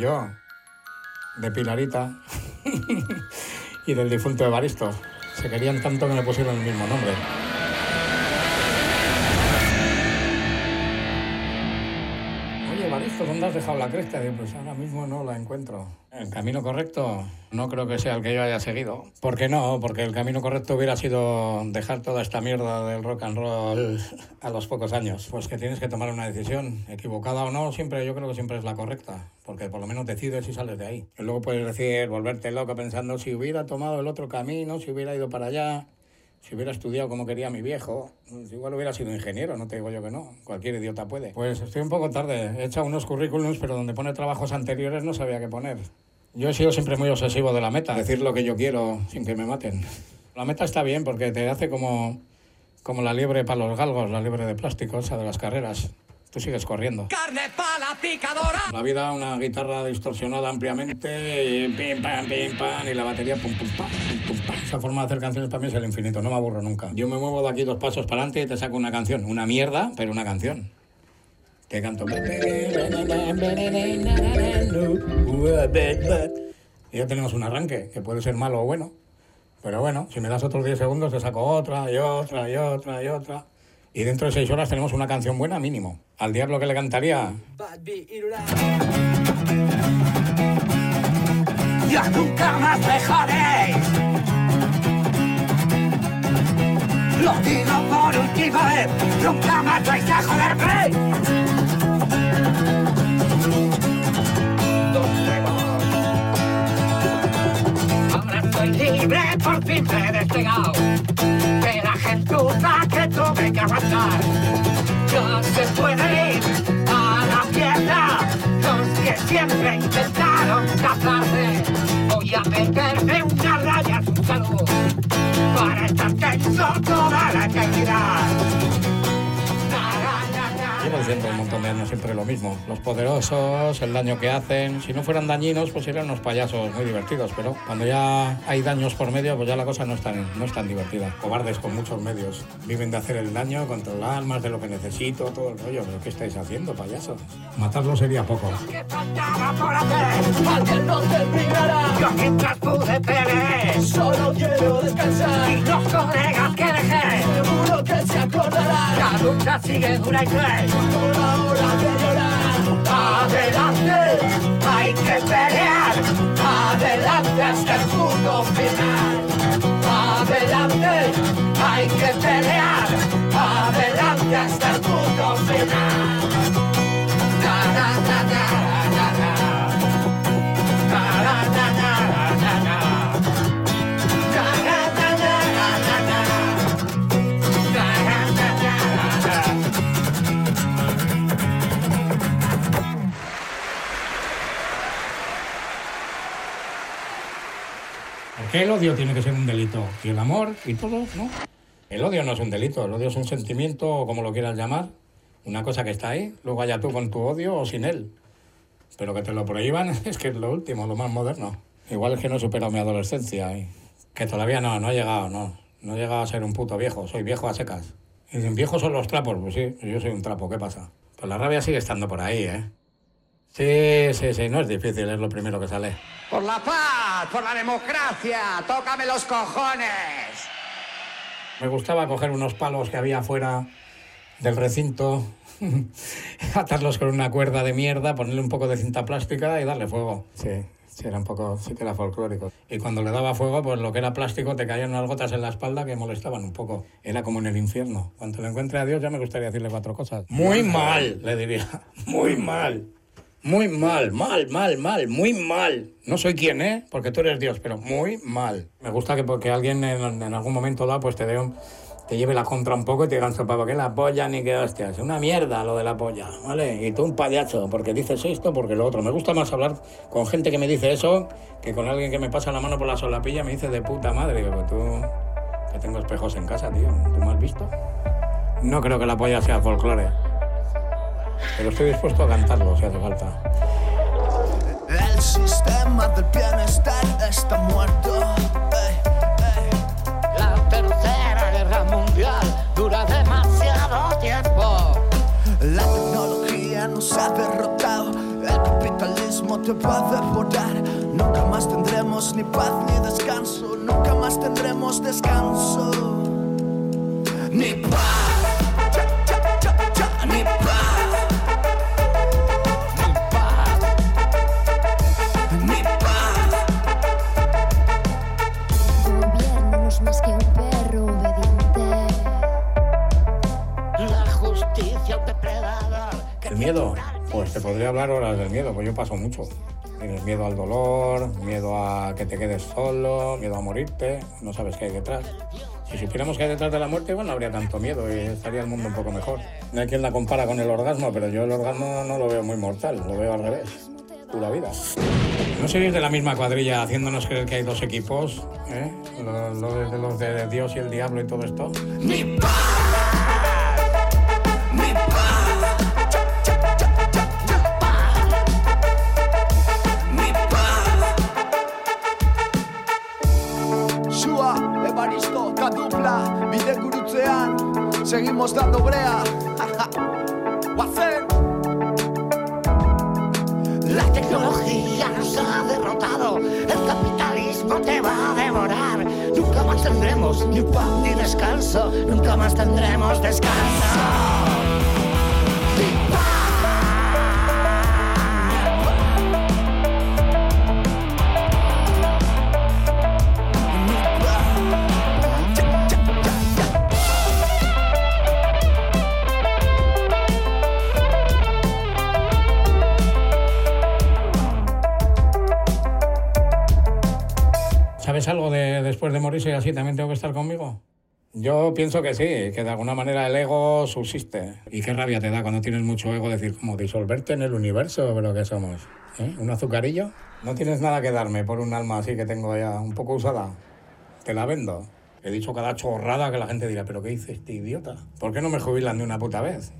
Yo, de Pilarita y del difunto Evaristo. Se querían tanto que me pusieron el mismo nombre. ¿Dónde has dejado la cresta? Digo, pues ahora mismo no la encuentro. El camino correcto no creo que sea el que yo haya seguido. ¿Por qué no? Porque el camino correcto hubiera sido dejar toda esta mierda del rock and roll a los pocos años. Pues que tienes que tomar una decisión, equivocada o no, siempre yo creo que siempre es la correcta, porque por lo menos decides y sales de ahí. Y luego puedes decir, volverte loco pensando si hubiera tomado el otro camino, si hubiera ido para allá. Si hubiera estudiado como quería mi viejo, pues igual hubiera sido ingeniero, no te digo yo que no. Cualquier idiota puede. Pues estoy un poco tarde. He hecho unos currículums, pero donde pone trabajos anteriores no sabía qué poner. Yo he sido siempre muy obsesivo de la meta, decir lo que yo quiero sin que me maten. La meta está bien porque te hace como, como la liebre para los galgos, la liebre de plástico, esa de las carreras. Tú sigues corriendo. Carne para la picadora. La vida, una guitarra distorsionada ampliamente, y pim, pam, pim, pam, y la batería, pum, pum, pam, pum, pum, pam. Esa forma de hacer canciones para mí es el infinito, no me aburro nunca. Yo me muevo de aquí dos pasos para adelante y te saco una canción. Una mierda, pero una canción. Te canto. Y ya tenemos un arranque, que puede ser malo o bueno. Pero bueno, si me das otros 10 segundos, te saco otra y otra y otra y otra. Y dentro de 6 horas tenemos una canción buena mínimo. Al diablo que le cantaría. Ya nunca más me jodeis. Lo digo por última vez, nunca más vais a joderme. Ahora estoy libre, por fin me he despegado de la gentuza que tuve que aguantar. Ya se puede ir a la fiesta los que siempre intentaron cazarme. Voy a meterme una raya a su salud para estar tenso toda la eternidad. Diciendo un montón de años siempre lo mismo. Los poderosos, el daño que hacen. Si no fueran dañinos, pues serían unos payasos muy divertidos. Pero cuando ya hay daños por medio, pues ya la cosa no es tan, no es tan divertida. Cobardes con muchos medios. Viven de hacer el daño, controlar más de lo que necesito, todo el rollo. ¿Pero qué estáis haciendo, payasos? Matarlo sería poco. que faltaba por hacer, alguien no terminará. Yo mientras pude peleé, solo quiero descansar. Y los colegas que dejé, que se acordarán. La lucha sigue dura y cruel, la hora de llorar. Adelante, hay que pelear. Adelante hasta el punto final. Adelante, hay que pelear. Adelante hasta el punto final. Qué el odio tiene que ser un delito? Y el amor y todo, ¿no? El odio no es un delito, el odio es un sentimiento, como lo quieras llamar, una cosa que está ahí, luego allá tú con tu odio o sin él. Pero que te lo prohíban es que es lo último, lo más moderno. Igual es que no he superado mi adolescencia y que todavía no, no he llegado, no. No he llegado a ser un puto viejo, soy viejo a secas. Y dicen, viejos son los trapos, pues sí, yo soy un trapo, ¿qué pasa? Pues la rabia sigue estando por ahí, ¿eh? Sí, sí, sí, no es difícil, es lo primero que sale. Por la paz, por la democracia, tócame los cojones. Me gustaba coger unos palos que había fuera del recinto, atarlos con una cuerda de mierda, ponerle un poco de cinta plástica y darle fuego. Sí, sí, era un poco, sí que era folclórico. Y cuando le daba fuego, pues lo que era plástico te caían unas gotas en la espalda que molestaban un poco. Era como en el infierno. Cuando le encuentre a Dios ya me gustaría decirle cuatro cosas. Muy mal, le diría. Muy mal. Muy mal, mal, mal, mal, muy mal. No soy quien, ¿eh? Porque tú eres Dios, pero muy mal. Me gusta que porque alguien en, algún momento dado pues te dé un- te lleve la contra un poco y te digan sopa, que la polla ni que hostias. Una mierda lo de la polla, ¿vale? Y tú un payaso, porque dices esto, porque lo otro. Me gusta más hablar con gente que me dice eso que con alguien que me pasa la mano por la solapilla y me dice de puta madre. Digo, tú, que tengo espejos en casa, tío. ¿Tú me has visto? No creo que la polla sea folclore. Pero estoy dispuesto a cantarlo si hace falta. El sistema del bienestar está muerto. La tercera guerra mundial dura demasiado tiempo. La tecnología nos ha derrotado. El capitalismo te va a devorar. Nunca más tendremos ni paz ni descanso. Nunca más tendremos descanso. Ni paz. Miedo, pues te podría hablar horas del miedo, pues yo paso mucho. Tienes miedo al dolor, miedo a que te quedes solo, miedo a morirte, no sabes qué hay detrás. Si supiéramos qué hay detrás de la muerte, bueno, no habría tanto miedo y estaría el mundo un poco mejor. No hay quien la compara con el orgasmo, pero yo el orgasmo no lo veo muy mortal, lo veo al revés. Pura vida. ¿No seréis de la misma cuadrilla haciéndonos creer que hay dos equipos? ¿eh? Lo, lo de los de Dios y el diablo y todo esto. Ni paz. Evaristo, Kadupla, bide gurutzean, seguimos dando brea. Guazen. La tecnología nos ha derrotado. El capitalismo te va a devorar. Nunca más tendremos ni paz ni descanso. Nunca más tendremos descanso. ¿Sabes algo de después de morirse y así también tengo que estar conmigo? Yo pienso que sí, que de alguna manera el ego subsiste. Y qué rabia te da cuando tienes mucho ego decir, como disolverte en el universo, pero que somos. ¿Eh? ¿Un azucarillo? No tienes nada que darme por un alma así que tengo ya un poco usada. Te la vendo. He dicho cada chorrada que la gente dirá, pero ¿qué dice este idiota? ¿Por qué no me jubilan de una puta vez?